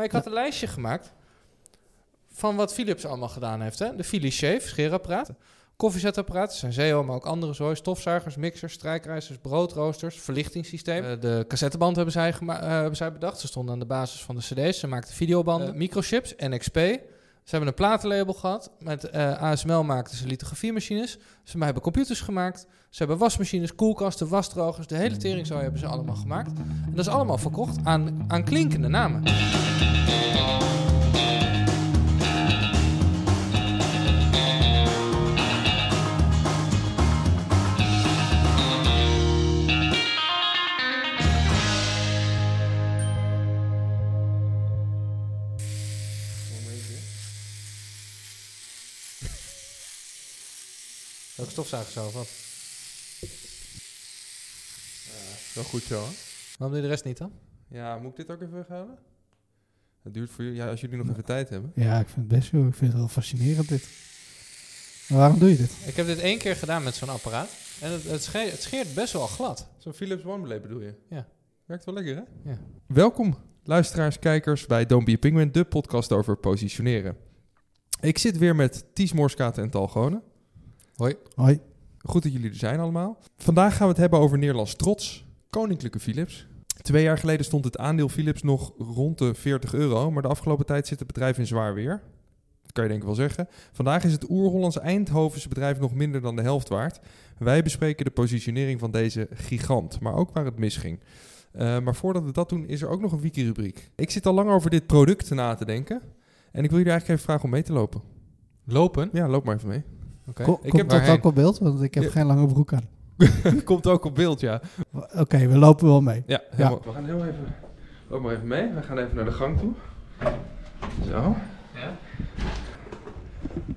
Maar ik had een lijstje gemaakt van wat Philips allemaal gedaan heeft. Hè? De Philips Shave, scheerapparaat. Koffiezetapparaat, zijn Zeo, maar ook andere zooi. Stofzuigers, mixers, strijkrijzers, broodroosters, verlichtingssysteem. Eh, de cassetteband hebben zij, eh, hebben zij bedacht. Ze stonden aan de basis van de cd's. Ze maakten videobanden. Eh, microchips, NXP. Ze hebben een platenlabel gehad. Met eh, ASML maakten ze lithografiemachines. Ze hebben computers gemaakt. Ze hebben wasmachines, koelkasten, wasdrogers. De hele teringzooi hebben ze allemaal gemaakt. En dat is allemaal verkocht aan, aan klinkende namen. Welke stofzuiger zo of wat? Wel goed zo, hè? Waarom doe je de rest niet dan? Ja, moet ik dit ook even weghalen? Het duurt voor jullie, ja, als jullie nog even tijd hebben. Ja, ik vind het best joh. Ik vind het wel fascinerend dit. Maar waarom doe je dit? Ik heb dit één keer gedaan met zo'n apparaat. En het, het, scheert, het scheert best wel glad. Zo'n Philips One Blade bedoel je? Ja. Werkt wel lekker, hè? Ja. Welkom, luisteraars, kijkers bij Don't Be a Penguin, de podcast over positioneren. Ik zit weer met Ties Morskaten en Tal Gonen. Hoi. Goed dat jullie er zijn allemaal. Vandaag gaan we het hebben over Nederlands trots, Koninklijke Philips. Twee jaar geleden stond het aandeel Philips nog rond de 40 euro, maar de afgelopen tijd zit het bedrijf in zwaar weer. Dat kan je denk ik wel zeggen. Vandaag is het Oer-Hollands Eindhovense bedrijf nog minder dan de helft waard. Wij bespreken de positionering van deze gigant, maar ook waar het misging. Uh, maar voordat we dat doen, is er ook nog een wiki-rubriek. Ik zit al lang over dit product na te denken. En ik wil jullie eigenlijk even vragen om mee te lopen. Lopen? Ja, loop maar even mee. Ko- Ik komt heb dat ook op beeld? Want ik heb Ja. geen lange broek aan. Komt ook op beeld, ja. Oké, we lopen wel mee. Ja. We gaan heel even. Loop maar even mee. We gaan even naar de gang toe. Zo. Ja?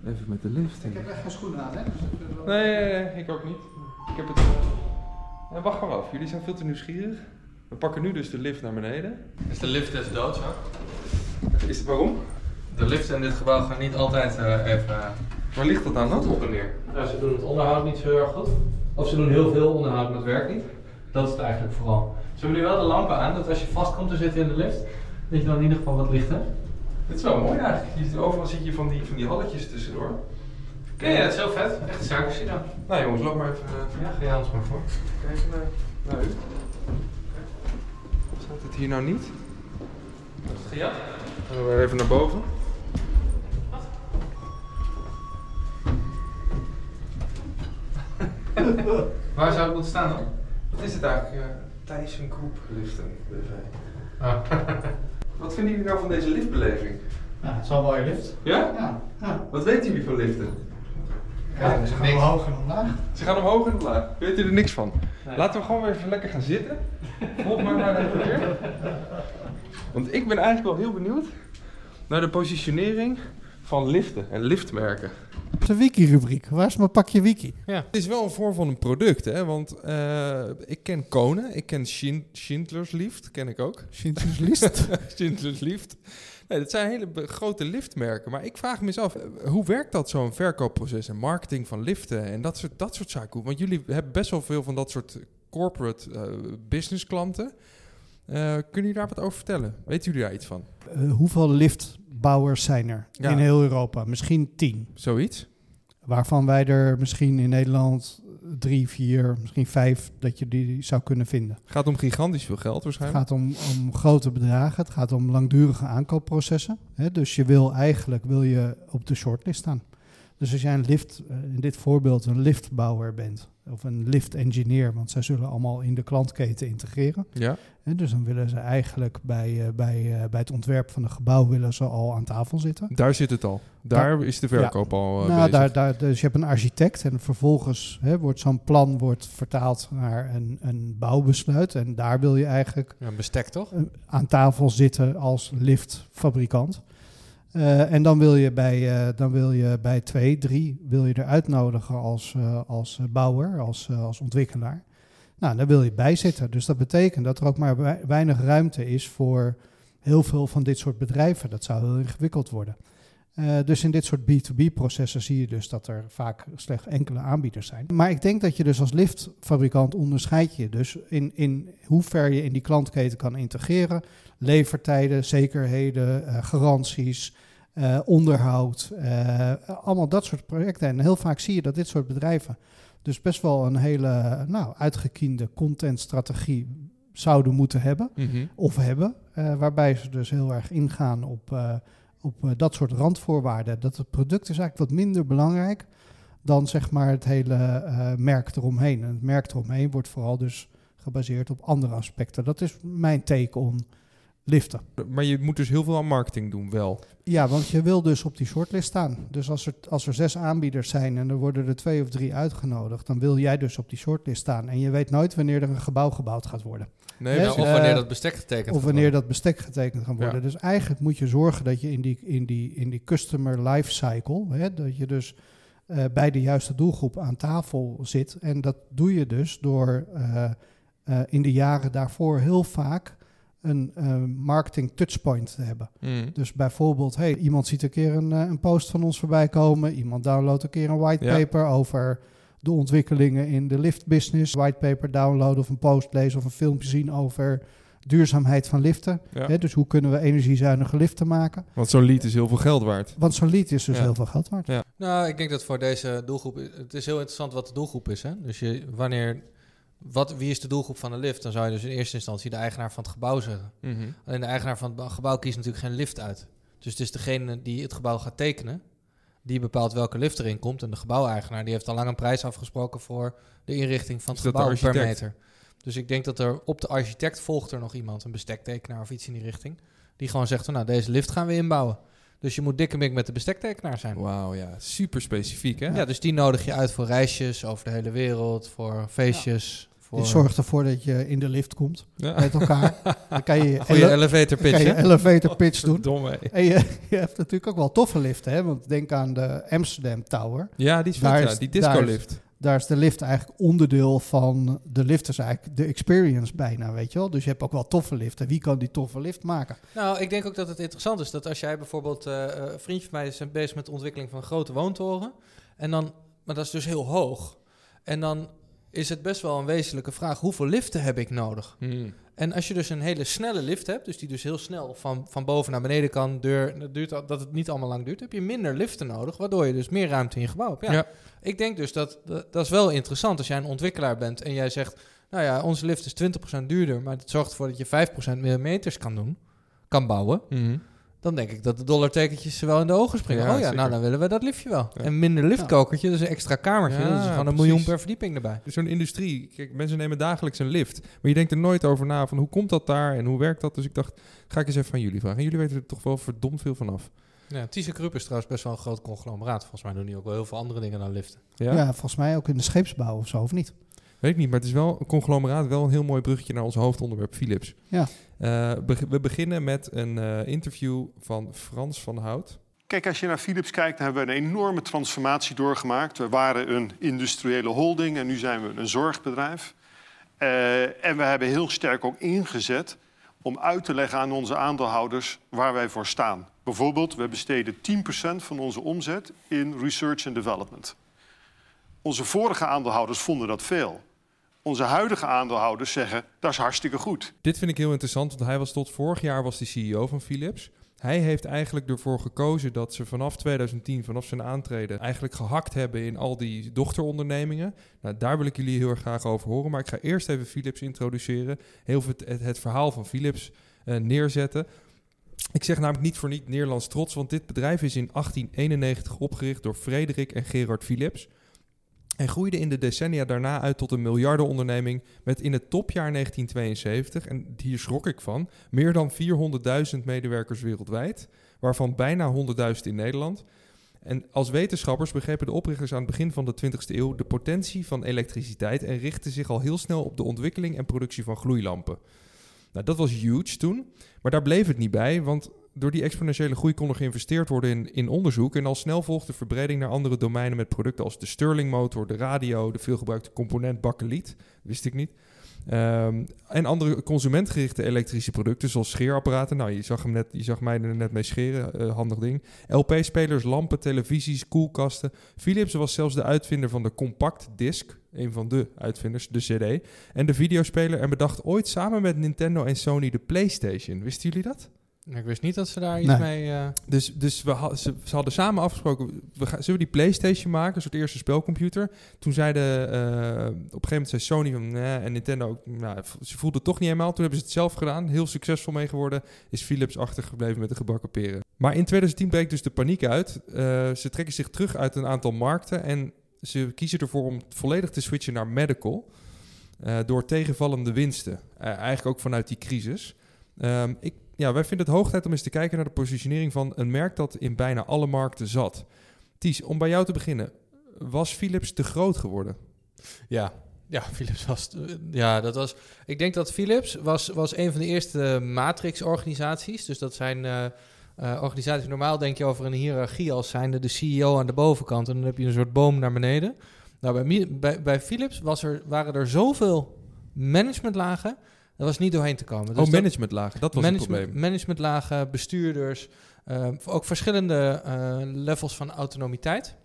Even met de lift. in. echt geen schoenen aan, hè? Nee, nee, nee, ik ook niet. Ik heb het. eh, ja, wacht maar af. Jullie zijn veel te nieuwsgierig. We pakken nu dus de lift naar beneden. Is de lift des doods, ja? Is het waarom? De liften in dit gebouw gaan niet altijd eh, even Waar ligt dat aan dan? op en neer. Nou, ze doen het onderhoud niet zo heel erg goed. Of ze doen heel veel onderhoud, maar het werkt niet. Dat is het eigenlijk vooral. Ze hebben nu wel de lampen aan, dat als je vast komt te zitten in de lift, dat je dan in ieder geval wat licht hebt. Dit is wel mooi eigenlijk. Je ziet- Overal zit je van die, van die halletjes tussendoor. Ja, ja, het is heel vet. Echt een dan. Nou jongens, loop maar even. eh, Ja, ga je anders maar voor. Kijk even naar, naar u. Staat het hier nou niet? Ja? Dan gaan we weer even naar boven. Waar zou het moeten staan dan? Wat is het eigenlijk? Uh, Tyson Group liften BV. Ah. Wat vinden jullie nou van deze liftbeleving? Ja, het is wel een mooie lift. Ja? Ja, ja. Wat weten jullie van liften? ja ze gaan niks. omhoog en omlaag. Ze gaan omhoog en omlaag. Weet u er niks van? Nee. Laten we gewoon weer even lekker gaan zitten. Volg mij maar even weer. Want ik ben eigenlijk wel heel benieuwd naar de positionering van liften en liftmerken. De wiki-rubriek. Waar is mijn pakje wiki? Ja. Het is wel een vorm van een product, hè? Want eh, ik ken Konen, ik ken Schind- Schindler's Lift, ken ik ook. Schindler's List. Schindler's Lift. Nee, dat zijn hele grote liftmerken. Maar ik vraag me eens af, eh, hoe werkt dat zo'n verkoopproces en marketing van liften en dat soort, dat soort zaken? Want jullie hebben best wel veel van dat soort corporate eh, business klanten. Eh, kunnen jullie daar wat over vertellen? Weten jullie daar iets van? Eh, hoeveel liftbouwers zijn er Ja. in heel Europa? Misschien tien. Zoiets? Waarvan wij er misschien in Nederland drie, vier, misschien vijf, dat je die zou kunnen vinden. Gaat om gigantisch veel geld Het waarschijnlijk. gaat om, om grote bedragen. Het gaat om langdurige aankoopprocessen. Hè? Dus je wil eigenlijk wil je op de shortlist staan. Dus als jij een lift, eh, in dit voorbeeld een liftbouwer bent, of een lift engineer, want zij zullen allemaal in de klantketen integreren. Ja. Hè? Dus dan willen ze eigenlijk bij, eh, bij, eh, bij het ontwerp van een gebouw willen ze al aan tafel zitten. Daar zit het al. Daar is de verkoop al nou, bezig. daar, daar, dus je hebt een architect en vervolgens hè, wordt zo'n plan wordt vertaald naar een, een bouwbesluit. En daar wil je eigenlijk Ja, een bestek toch? aan tafel zitten als liftfabrikant. Eh, en dan wil je bij, eh, dan wil je bij twee, drie, wil je er uitnodigen als, eh, als bouwer, als, als ontwikkelaar. Nou, daar wil je bij zitten. Dus dat betekent dat er ook maar wei- weinig ruimte is voor heel veel van dit soort bedrijven. Dat zou heel ingewikkeld worden. Eh, dus in dit soort B2B-processen zie je dus dat er vaak slechts enkele aanbieders zijn. Maar ik denk dat je dus als liftfabrikant onderscheid je dus in, in hoe ver je in die klantketen kan integreren. Levertijden, zekerheden, eh, garanties, eh, onderhoud, allemaal dat soort projecten. En heel vaak zie je dat dit soort bedrijven dus best wel een hele nou, uitgekiende contentstrategie zouden moeten hebben Mhm. of hebben. waarbij ze dus heel erg ingaan op, op eh, dat soort randvoorwaarden. Dat het product is eigenlijk wat minder belangrijk dan zeg maar het hele eh, merk eromheen. En het merk eromheen wordt vooral dus gebaseerd op andere aspecten. Dat is mijn take on liften. Maar je moet dus heel veel aan marketing doen, wel. Ja, want je wil dus op die shortlist staan. Dus als er, als er zes aanbieders zijn en er worden er twee of drie uitgenodigd, dan wil jij dus op die shortlist staan. En je weet nooit wanneer er een gebouw gebouwd gaat worden. Nee, precies. of wanneer Eh, dat bestek getekend Of gaat wanneer dat bestek getekend kan worden. Ja. Dus eigenlijk moet je zorgen dat je in die, in die, in die customer life cycle, hè, dat je dus eh, bij de juiste doelgroep aan tafel zit. En dat doe je dus door eh, eh, in de jaren daarvoor heel vaak een eh, marketing touchpoint te hebben. Mhm. Dus bijvoorbeeld, hey, iemand ziet een keer een, eh, een post van ons voorbij komen. Iemand downloadt een keer een whitepaper over de ontwikkelingen in de lift business. Whitepaper downloaden of een post lezen of een filmpje zien over duurzaamheid van liften. Ja. Hè, dus hoe kunnen we energiezuinige liften maken? Want zo'n lied is heel veel geld waard. Want zo'n lead is dus Ja. heel veel geld waard. Nou, ik denk dat voor deze doelgroep... Het is heel interessant wat de doelgroep is. Hè? Dus je, wanneer... Wat, wie is de doelgroep van de lift? Dan zou je dus in eerste instantie de eigenaar van het gebouw zeggen. Mhm. Alleen de eigenaar van het gebouw kiest natuurlijk geen lift uit. Dus het is degene die het gebouw gaat tekenen... die bepaalt welke lift erin komt. En de gebouweigenaar die heeft al lang een prijs afgesproken... voor de inrichting van het gebouw per meter. Dus ik denk dat er op de architect volgt er nog iemand... een bestektekenaar of iets in die richting... die gewoon zegt nou, deze lift gaan we inbouwen. Dus je moet dikke mik met de bestektekenaar zijn. Wauw, ja. Super specifiek, hè? Ja, dus die nodig je uit voor reisjes over de hele wereld, voor feestjes. Voor Die zorgt ervoor dat je in de lift komt Ja. met elkaar. Dan kan je, ele- elevator kan pitch. je elevator pitch doen. Dom, hè? En je, je hebt natuurlijk ook wel toffe liften. Hè? Want denk aan de Amsterdam Tower. Ja, die is vet, Daar ja. is- Die daar is- disco-lift. daar is de lift eigenlijk onderdeel van de lift is eigenlijk de experience bijna, weet je wel. Dus je hebt ook wel toffe liften. Wie kan die toffe lift maken? Nou, ik denk ook dat het interessant is dat als jij bijvoorbeeld... eh, eh, een vriendje van mij is bezig met de ontwikkeling van een grote woontoren. En dan, maar dat is dus heel hoog. En dan is het best wel een wezenlijke vraag, hoeveel liften heb ik nodig? Mhm. En als je dus een hele snelle lift hebt, dus die dus heel snel van, van boven naar beneden kan, deur, dat, duurt, dat het niet allemaal lang duurt, heb je minder liften nodig, waardoor je dus meer ruimte in je gebouw hebt. Ja, Ja. Ik denk dus dat, dat, dat is wel interessant als jij een ontwikkelaar bent en jij zegt, nou ja, onze lift is 20% duurder, maar het zorgt ervoor dat je 5% meer meters kan doen, kan bouwen. Mhm. Dan denk ik dat de dollartekentjes wel in de ogen springen. Ja, oh ja, zeker. nou dan willen we dat liftje wel. Ja. En minder liftkokertje, dus een extra kamertje, Ja, dat is gewoon een miljoen per verdieping erbij. Dus Zo'n industrie, kijk, mensen nemen dagelijks een lift. Maar je denkt er nooit over na van hoe komt dat daar en hoe werkt dat. Dus ik dacht, ga ik eens even van jullie vragen. En jullie weten er toch wel verdomd veel van af. Ja, ThyssenKrupp is trouwens best wel een groot conglomeraat. Volgens mij doen die ook wel heel veel andere dingen dan liften. Ja? Ja? volgens mij ook in de scheepsbouw of zo, of niet? Weet ik niet, maar het is wel een conglomeraat. Wel een heel mooi bruggetje naar ons hoofdonderwerp Philips. Ja. Eh, be- we beginnen met een eh, interview van Frans van Hout. Kijk, als je naar Philips kijkt, dan hebben we een enorme transformatie doorgemaakt. We waren een industriële holding en nu zijn we een zorgbedrijf. Eh, en we hebben heel sterk ook ingezet om uit te leggen aan onze aandeelhouders waar wij voor staan. Bijvoorbeeld, we besteden 10% van onze omzet in research and development. Onze vorige aandeelhouders vonden dat veel. Onze huidige aandeelhouders zeggen dat is hartstikke goed. Dit vind ik heel interessant, want hij was tot vorig jaar was hij CEO van Philips. Hij heeft eigenlijk ervoor gekozen dat ze vanaf 2010, vanaf zijn aantreden, eigenlijk gehakt hebben in al die dochterondernemingen. Nou, daar wil ik jullie heel graag over horen. Maar ik ga eerst even Philips introduceren. Heel het, het verhaal van Philips eh, neerzetten. Ik zeg namelijk niet voor niet Nederlands trots, want dit bedrijf is in 1891 opgericht door Frederik en Gerard Philips. En groeide in de decennia daarna uit tot een miljardenonderneming met in het topjaar 1972, en hier schrok ik van, meer dan 400.000 medewerkers wereldwijd, waarvan bijna 100.000 in Nederland. En als wetenschappers begrepen de oprichters aan het begin van de 20e eeuw de potentie van elektriciteit en richtten zich al heel snel op de ontwikkeling en productie van gloeilampen. Nou, dat was huge toen, maar daar bleef het niet bij, want door die exponentiële groei kon er geïnvesteerd worden in, in onderzoek. En al snel volgde verbreding naar andere domeinen met producten als de Stirling motor, de radio, de veelgebruikte component bakkeliet. Wist ik niet. Ehm, en andere consumentgerichte elektrische producten, zoals scheerapparaten. Nou, je zag, hem net, je zag mij er net mee scheren, eh, handig ding. LP-spelers, lampen, televisies, koelkasten. Philips was zelfs de uitvinder van de compact disc, een van de uitvinders, de CD. En de videospeler en bedacht ooit samen met Nintendo en Sony de PlayStation. Wisten jullie dat? Ik wist niet dat ze daar iets Nee. mee... eh, Dus, dus we ze, ze hadden samen afgesproken, we gaan, zullen we die PlayStation maken, een soort eerste spelcomputer. Toen zeiden, eh, op een gegeven moment zei Sony van, nee, en Nintendo, ook, nou, ze voelden het toch niet helemaal. Toen hebben ze het zelf gedaan, heel succesvol mee geworden. Is Philips achtergebleven met de gebakken peren. Maar in 2010 breekt dus de paniek uit. Eh, ze trekken zich terug uit een aantal markten en ze kiezen ervoor om volledig te switchen naar medical. door tegenvallende winsten. Eigenlijk ook vanuit die crisis. Ehm, ik, ja, wij vinden het hoog tijd om eens te kijken naar de positionering van een merk dat in bijna alle markten zat. Ties, om bij jou te beginnen. Was Philips te groot geworden? Ja, ja, Philips was. Ja, dat was. Ik denk dat Philips was, was een van de eerste matrix-organisaties. Dus dat zijn eh, eh, organisaties. Normaal denk je over een hiërarchie als zijnde de CEO aan de bovenkant. En dan heb je een soort boom naar beneden. Nou, bij, bij, bij Philips was er, waren er zoveel managementlagen. Dat was niet doorheen te komen. Dus oh, managementlagen, dat was het management, probleem. managementlagen, bestuurders, eh, ook verschillende eh, levels van autonomiteit.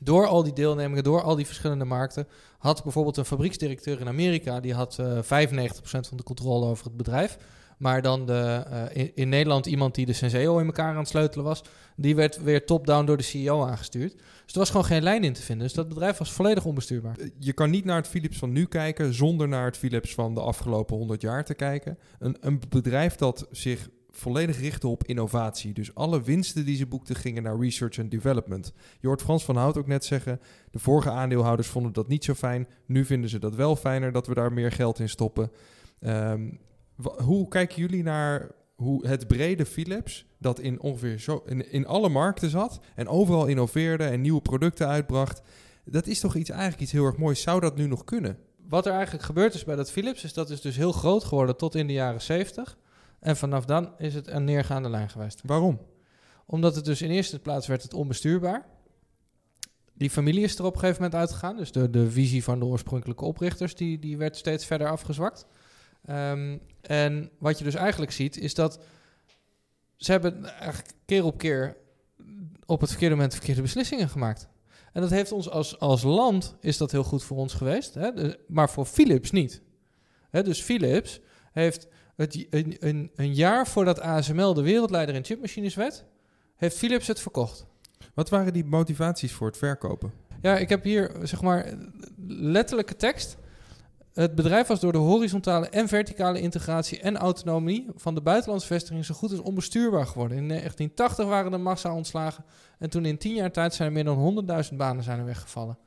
Door al die deelnemingen, door al die verschillende markten, had bijvoorbeeld een fabrieksdirecteur in Amerika, die had eh 95% van de controle over het bedrijf. Maar dan de, eh, in, Nederland iemand die de Senseo in elkaar aan het sleutelen was, die werd weer top-down door de CEO aangestuurd. Dus er was gewoon geen lijn in te vinden. Dus dat bedrijf was volledig onbestuurbaar. Eh, Je kan niet naar het Philips van nu kijken zonder naar het Philips van de afgelopen 100 jaar te kijken. Een, een bedrijf dat zich volledig richtte op innovatie. Dus alle winsten die ze boekten gingen naar research and development. Je hoort Frans van Hout ook net zeggen, de vorige aandeelhouders vonden dat niet zo fijn. Nu vinden ze dat wel fijner dat we daar meer geld in stoppen. Wa- hoe kijken jullie naar hoe het brede Philips, dat in ongeveer zo in, in alle markten zat en overal innoveerde en nieuwe producten uitbracht, dat is toch iets, eigenlijk iets heel erg moois. Zou dat nu nog kunnen? Wat er eigenlijk gebeurd is bij dat Philips, is dat is dus heel groot geworden tot in de jaren 70. En vanaf dan is het een neergaande lijn geweest. Waarom? Omdat het dus in eerste plaats werd het onbestuurbaar. Die familie is er op een gegeven moment uitgegaan. Dus de, de visie van de oorspronkelijke oprichters, die, die werd steeds verder afgezwakt. Ehm, en wat je dus eigenlijk ziet, is dat ze hebben eigenlijk keer op keer op het verkeerde moment verkeerde beslissingen gemaakt. En dat heeft ons als, als land, is dat heel goed voor ons geweest. Hè? Maar voor Philips niet. Hè, dus Philips heeft het, een, een, een jaar voordat ASML de wereldleider in chipmachines werd, heeft Philips het verkocht. Wat waren die motivaties voor het verkopen? Ja, ik heb hier zeg maar letterlijke tekst. Het bedrijf was door de horizontale en verticale integratie en autonomie van de buitenlandse vestiging zo goed als onbestuurbaar geworden. In 1980 waren er massa ontslagen en toen in 10 jaar tijd zijn er meer dan 100.000 banen zijn er weggevallen.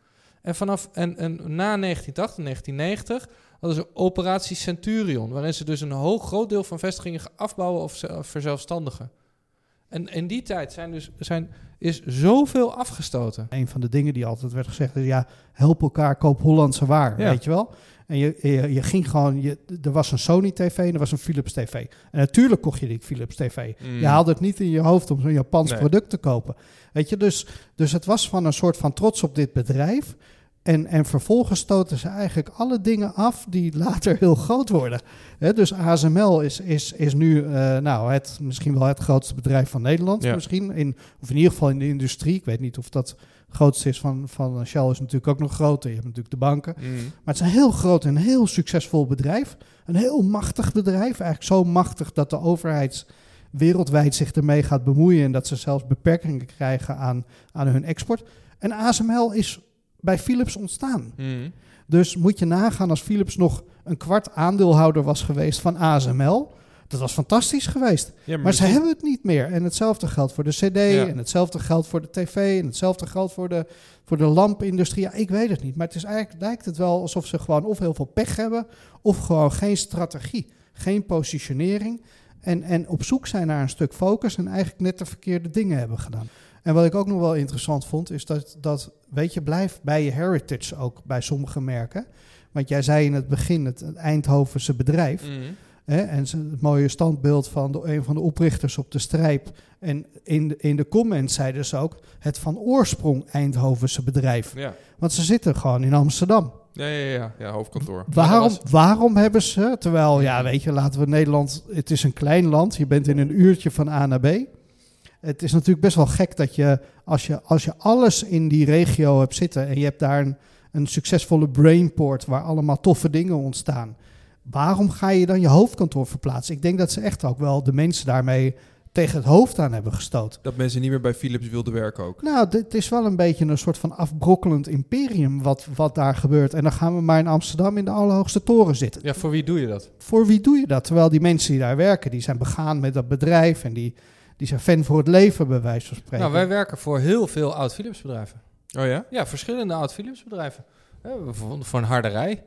En, vanaf, en, na 1980, 1990 hadden ze operatie Centurion, waarin ze dus een hoog groot deel van vestigingen afbouwen of ze- verzelfstandigen. En in die tijd zijn dus, zijn, is zoveel afgestoten. Een van de dingen die altijd werd gezegd is, ja, help elkaar, koop Hollandse waar, Ja. weet je wel? En je, je, je ging gewoon, je, er was een Sony TV en er was een Philips TV. En natuurlijk kocht je die Philips TV. Je haalde het niet in je hoofd om zo'n Japans Nee. product te kopen. Weet je, dus, dus het was van een soort van trots op dit bedrijf. En, en vervolgens stoten ze eigenlijk alle dingen af die later heel groot worden. Dus ASML is, is, is nu eh, nou, het, misschien wel het grootste bedrijf van Nederland. Ja. Misschien in, of in ieder geval in de industrie. Ik weet niet of dat het grootste is van, van Shell is natuurlijk ook nog groter. Je hebt natuurlijk de banken. Mm. Maar het is een heel groot en heel succesvol bedrijf. Een heel machtig bedrijf. Eigenlijk zo machtig dat de overheid wereldwijd zich ermee gaat bemoeien. En dat ze zelfs beperkingen krijgen aan, aan hun export. En ASML is bij Philips ontstaan. Mm. Dus moet je nagaan als Philips nog een kwart aandeelhouder was geweest van ASML. Dat was fantastisch geweest. Ja, Maar ze hebben het niet meer. En hetzelfde geldt voor de CD. Ja. En hetzelfde geldt voor de tv. En hetzelfde geldt voor de, voor de lampindustrie. Ja, ik weet het niet. Maar het is eigenlijk, lijkt het wel alsof ze gewoon of heel veel pech hebben. Of gewoon geen strategie. Geen positionering. En, en op zoek zijn naar een stuk focus. En eigenlijk net de verkeerde dingen hebben gedaan. En wat ik ook nog wel interessant vond, is dat, dat weet je, blijf bij je heritage ook bij sommige merken. Want jij zei in het begin het, het Eindhovense bedrijf. Mm. Hè, en het mooie standbeeld van de, een van de oprichters op de strijp. En in de, in de comments zeiden ze ook het van oorsprong Eindhovense bedrijf. Ja. Want ze zitten gewoon in Amsterdam. Ja, ja, ja, ja, hoofdkantoor. Waarom, waarom hebben ze, terwijl, ja, weet je, laten we Nederland, het is een klein land, je bent in een uurtje van A naar B. Het is natuurlijk best wel gek dat je, als je, als je alles in die regio hebt zitten en je hebt daar een, een succesvolle brainport waar allemaal toffe dingen ontstaan, waarom ga je dan je hoofdkantoor verplaatsen? Ik denk dat ze echt ook wel de mensen daarmee tegen het hoofd aan hebben gestoten. Dat mensen niet meer bij Philips wilden werken ook. Nou, dit is wel een beetje een soort van afbrokkelend imperium wat, wat daar gebeurt. En dan gaan we maar in Amsterdam in de allerhoogste toren zitten Ja, voor wie doe je dat? voor wie doe je dat? Terwijl die mensen die daar werken, die zijn begaan met dat bedrijf en die, die zijn fan voor het leven, bij wijze van spreken. Nou, wij werken voor heel veel oud-Philips bedrijven. Oh ja? Ja, verschillende oud-Philips bedrijven. Eh, voor, voor een harderij.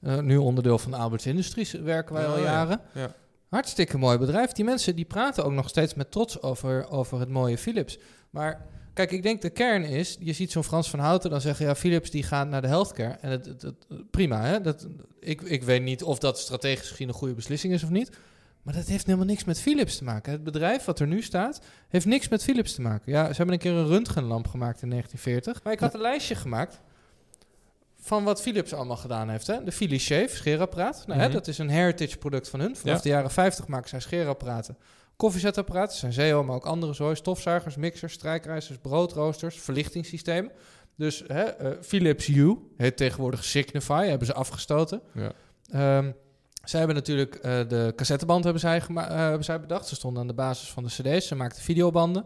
Eh, nu onderdeel van Alberts Industries werken wij Oh, al ja. jaren. Ja. Hartstikke mooi bedrijf. Die mensen die praten ook nog steeds met trots over, over het mooie Philips. Maar kijk, ik denk de kern is, je ziet zo'n Frans van Houten dan zeggen, ja, Philips die gaat naar de healthcare. En het, het, het- prima, hè? Dat, ik, ik weet niet of dat strategisch gezien een goede beslissing is of niet. Maar dat heeft helemaal niks met Philips te maken. Het bedrijf wat er nu staat, heeft niks met Philips te maken. Ja, ze hebben een keer een röntgenlamp gemaakt in 1940. Maar ik had een lijstje gemaakt van wat Philips allemaal gedaan heeft. Hè? De Philips Shave, scheerapparaat. Nou, hè, Mhm. dat is een heritage product van hun. Vanaf Ja. de jaren 50 maken zij scheerapparaten. Koffiezetapparaten, zijn Zeo, maar ook andere zooi. Stofzuigers, mixers, strijkrijzers, broodroosters, verlichtingssysteem. Dus hè, eh, Philips Hue, heet tegenwoordig Signify, hebben ze afgestoten. Ja. Ehm, zij hebben natuurlijk eh, de cassetteband hebben zij, gema- eh, hebben zij bedacht. Ze stonden aan de basis van de cd's. Ze maakten videobanden.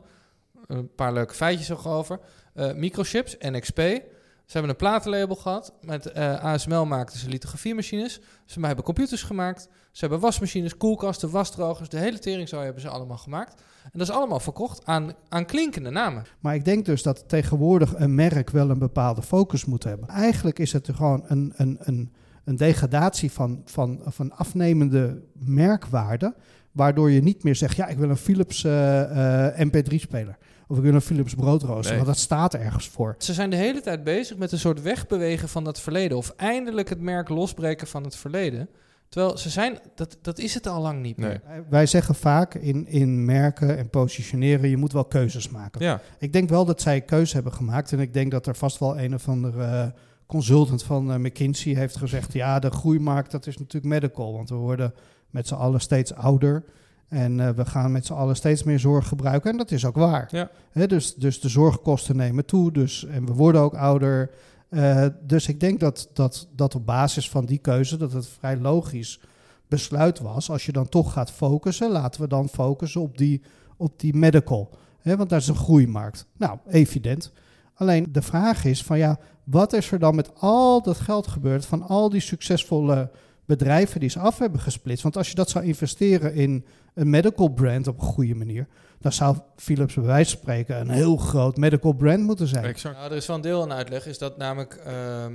Een paar leuke feitjes nog over. Eh, microchips, NXP. Ze hebben een platenlabel gehad. Met ASML maakten ze lithografiemachines. Ze hebben computers gemaakt. Ze hebben wasmachines, koelkasten, wasdrogers. De hele teringzooi hebben ze allemaal gemaakt. En dat is allemaal verkocht aan, aan klinkende namen. Maar ik denk dus dat tegenwoordig een merk wel een bepaalde focus moet hebben. Eigenlijk is het gewoon een, een, een, een degradatie van, van, van afnemende merkwaarde. Waardoor je niet meer zegt, ja, ik wil een Philips eh, eh, MP3-speler. Of ik wil een Philips broodrooster, Nee. want dat staat ergens voor. Ze zijn de hele tijd bezig met een soort wegbewegen van dat verleden. Of eindelijk het merk losbreken van het verleden. Terwijl ze zijn, dat, dat is het al lang niet meer. Nee. Wij zeggen vaak in, in merken en positioneren, je moet wel keuzes maken. Ja. Ik denk wel dat zij keuze hebben gemaakt. En ik denk dat er vast wel een of andere consultant van eh, McKinsey heeft gezegd... ja, de groeimarkt, dat is natuurlijk medical. Want we worden met z'n allen steeds ouder. En eh, we gaan met z'n allen steeds meer zorg gebruiken. En dat is ook waar. Ja. Dus, dus de zorgkosten nemen toe. Dus, en we worden ook ouder. Eh, dus ik denk dat, dat, dat op basis van die keuze... dat het vrij logisch besluit was... als je dan toch gaat focussen... laten we dan focussen op die, op die medical... Want daar is een groeimarkt. Nou, evident. Alleen de vraag is van ja, wat is er dan met al dat geld gebeurd van al die succesvolle bedrijven die ze af hebben gesplitst? Want als je dat zou investeren in een medical brand op een goede manier, dan zou Philips bij wijze van spreken een heel groot medical brand moeten zijn. Exact. Nou, er is wel een deel aan uitleg, is dat namelijk ehm,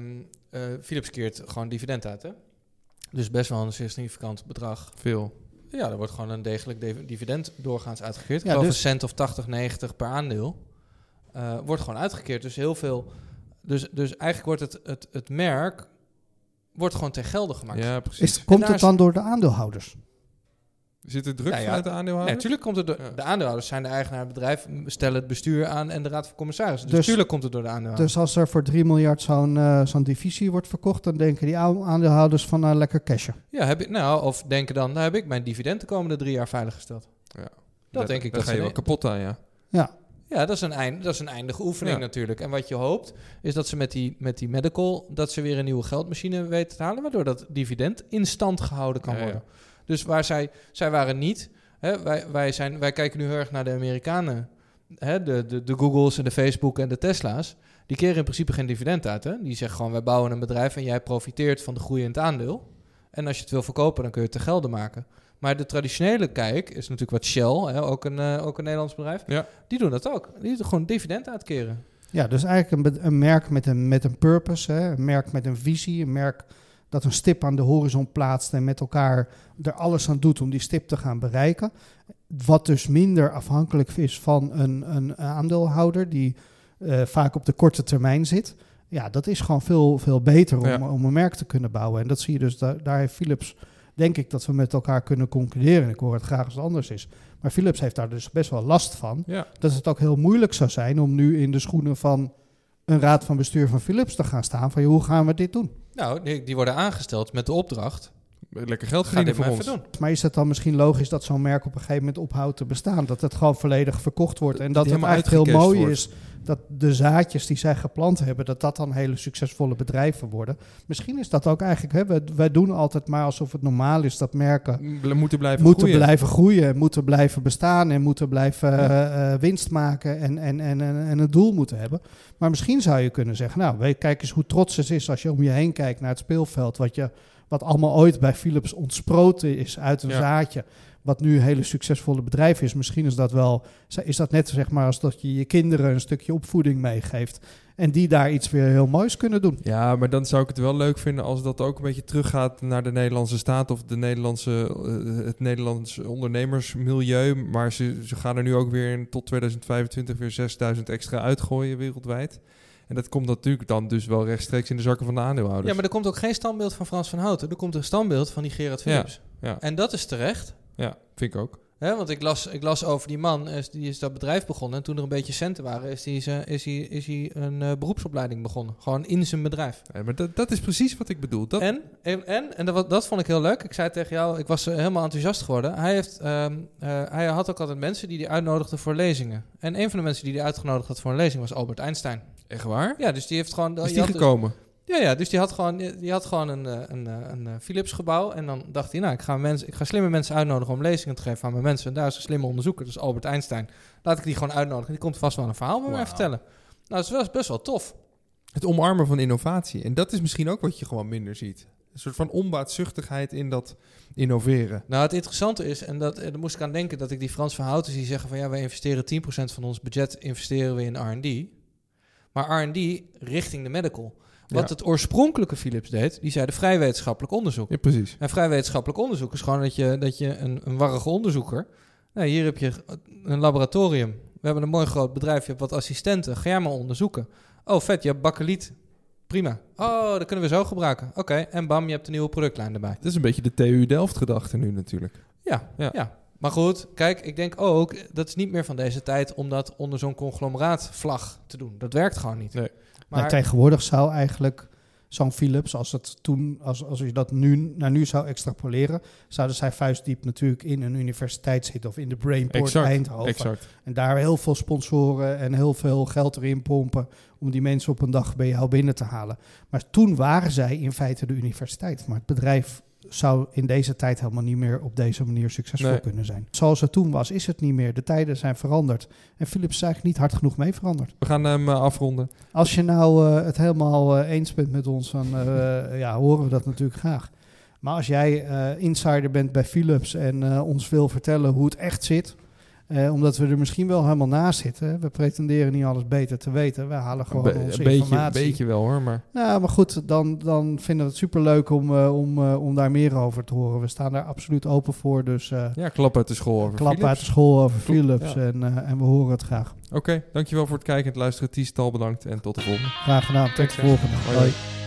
eh, Philips keert gewoon dividend uit, hè? Dus best wel een significant bedrag. Veel. Ja, er wordt gewoon een degelijk div- dividend doorgaans uitgekeerd. Ja, dus- een cent of 80, 90 per aandeel. Eh, wordt gewoon uitgekeerd. Dus heel veel. Dus, dus eigenlijk wordt het, het, het merk wordt gewoon ten gelde gemaakt. Ja, precies. Is, komt het dan door de aandeelhouders? Zit er druk Ja, ja. vanuit de Nee, aandeelhouders? natuurlijk komt het door. Ja. De aandeelhouders zijn de eigenaar van het bedrijf, stellen het bestuur aan en de raad van commissarissen. Dus, Dus- natuurlijk komt het door de aandeelhouders. Dus als er voor 3 miljard zo'n eh, zo'n divisie wordt verkocht, dan denken die oude aandeelhouders van nou lekker cashen. ja, heb ik, nou, of denken dan, nou heb ik mijn dividend de komende drie jaar veiliggesteld. Ja. Dat denk ik Daar dat ga je ze- wel kapot aan, ja. Ja, Ja, dat is een, eind, dat is een eindige oefening Ja. natuurlijk. En wat je hoopt, is dat ze met die, met die medical... dat ze weer een nieuwe geldmachine weten te halen... waardoor dat dividend in stand gehouden kan Ja, ja. worden. Dus waar zij... Zij waren niet... Hè, wij, wij, zijn, wij kijken nu heel erg naar de Amerikanen. Hè, de, de, de Googles en de Facebook en de Tesla's. Die keren in principe geen dividend uit. Hè? Die zeggen gewoon, wij bouwen een bedrijf... en jij profiteert van de groei in het aandeel. En als je het wil verkopen, dan kun je het te gelden maken. Maar de traditionele kijk is natuurlijk wat Shell... Hè, ook, een, eh, ook een Nederlands bedrijf... Ja. Die doen dat ook. Die doen gewoon dividend uitkeren. Ja, dus eigenlijk een, een merk met een, met een purpose, hè? een merk met een visie, een merk dat een stip aan de horizon plaatst en met elkaar er alles aan doet om die stip te gaan bereiken. Wat dus minder afhankelijk is van een, een aandeelhouder die eh, vaak op de korte termijn zit. Ja, dat is gewoon veel, veel beter om, Ja. om een merk te kunnen bouwen. En dat zie je dus, daar, daar heeft Philips denk ik dat we met elkaar kunnen concluderen. Ik hoor het graag als het anders is. Maar Philips heeft daar dus best wel last van. Ja. Dat het ook heel moeilijk zou zijn om nu in de schoenen van een raad van bestuur van Philips te gaan staan. Van hoe gaan we dit doen? Nou, die, die worden aangesteld met de opdracht. Lekker geld verdienen maar voor ons. doen. Maar is het dan misschien logisch dat zo'n merk op een gegeven moment ophoudt te bestaan? Dat het gewoon volledig verkocht wordt. En Dat het eigenlijk heel mooi is dat de zaadjes die zij geplant hebben, dat dat dan hele succesvolle bedrijven worden. Misschien is dat ook eigenlijk, hè, wij, wij doen altijd maar alsof het normaal is dat merken moeten blijven moeten groeien. blijven groeien, en moeten blijven bestaan en moeten blijven Ja. eh, eh, winst maken en, en, en, en, en een doel moeten hebben. Maar misschien zou je kunnen zeggen, nou, weet, kijk eens hoe trots het is als je om je heen kijkt naar het speelveld, wat, je, wat allemaal ooit bij Philips ontsproten is uit een Ja. zaadje, wat nu een hele succesvolle bedrijf is. Misschien is dat wel, is dat net zeg maar als dat je je kinderen een stukje opvoeding meegeeft en die daar iets weer heel moois kunnen doen. Ja, maar dan zou ik het wel leuk vinden als dat ook een beetje teruggaat naar de Nederlandse staat of de Nederlandse, eh, het Nederlands ondernemersmilieu. Maar ze, ze gaan er nu ook weer in, tot 2025 weer 6000 extra uitgooien wereldwijd. En dat komt natuurlijk dan dus wel rechtstreeks in de zakken van de aandeelhouders. Ja, maar er komt ook geen standbeeld van Frans van Houten. Er komt een standbeeld van die Gerard Philips. ja. En dat is terecht. Ja, vind ik ook. Want ik las, ik las over die man, die is dat bedrijf begonnen. En toen er een beetje centen waren, is hij is, is, hij is een eh, beroepsopleiding begonnen. Gewoon in zijn bedrijf. Ja, maar dat, dat is precies wat ik bedoel. Dat, En, en, en, en dat, dat vond ik heel leuk. Ik zei tegen jou, ik was eh, helemaal enthousiast geworden. Hij, heeft, ehm, eh, hij had ook altijd mensen die hij uitnodigde voor lezingen. En een van de mensen die hij uitgenodigd had voor een lezing was Albert Einstein. Echt waar? Ja, dus die heeft gewoon... is die dus- gekomen? ja, ja, dus die had gewoon, die had gewoon een, eh, een, eh, een, eh, Philips gebouw. En dan dacht hij, nou, ik ga, mensen, ik ga slimme mensen uitnodigen om lezingen te geven aan mijn mensen. En daar is een slimme onderzoeker, dus Albert Einstein. Laat ik die gewoon uitnodigen. Die komt vast wel een verhaal bij mij vertellen. Nou, dat is wel, best wel tof. Het omarmen van innovatie. En dat is misschien ook wat je gewoon minder ziet. Een soort van onbaatzuchtigheid in dat innoveren. Nou, het interessante is, en dat, daar moest ik aan denken, dat ik die Frans Verhouten zie zeggen van ja, wij investeren 10% van ons budget investeren we in R&D. Maar R&D richting de medical. Wat Ja. het oorspronkelijke Philips deed, die zeiden vrij wetenschappelijk onderzoek. Ja, precies. En vrij wetenschappelijk onderzoek is gewoon dat je, dat je een, een warrige onderzoeker... Nou, hier heb je een laboratorium. We hebben een mooi groot bedrijf, je hebt wat assistenten. Ga jij maar onderzoeken. Oh, vet, je hebt bakkeliet. Prima. Oh, dat kunnen we zo gebruiken. Oké, en bam, je hebt een nieuwe productlijn erbij. Dat is een beetje de TU Delft gedachte nu natuurlijk. Ja, Ja. ja. Maar goed, kijk, ik denk ook, dat is niet meer van deze tijd om dat onder zo'n conglomeraat-vlag te doen. Dat werkt gewoon niet. Nee. Maar tegenwoordig zou eigenlijk zo'n Philips, als, het toen, als, als je dat nu naar nu zou extrapoleren, zouden zij vuistdiep natuurlijk in een universiteit zitten of in de Brainport Exact, Eindhoven. Exact. En daar heel veel sponsoren en heel veel geld erin pompen om die mensen op een dag bij jou binnen te halen. Maar toen waren zij in feite de universiteit. Maar het bedrijf zou in deze tijd helemaal niet meer op deze manier succesvol Nee. kunnen zijn. Zoals het toen was, is het niet meer. De tijden zijn veranderd. En Philips is eigenlijk niet hard genoeg mee veranderd. We gaan hem eh, afronden. Als je nou eh, het helemaal eh, eens bent met ons, dan ja, horen we dat natuurlijk graag. Maar als jij insider bent bij Philips en ons wil vertellen hoe het echt zit, eh, omdat we er misschien wel helemaal naast zitten. We pretenderen niet alles beter te weten. We halen gewoon Een be- onze een beetje, informatie. beetje wel hoor, maar Nou, maar goed, dan, dan vinden we het superleuk om, eh, om, eh, om daar meer over te horen. We staan daar absoluut open voor. Dus ja, klap uit de school over klap Philips. uit de school over Philips. ja. En, en we horen het graag. Oké, dankjewel voor het kijken en het luisteren. Ties, Tal bedankt en tot de volgende. Graag gedaan. Tot de volgende. Hoi.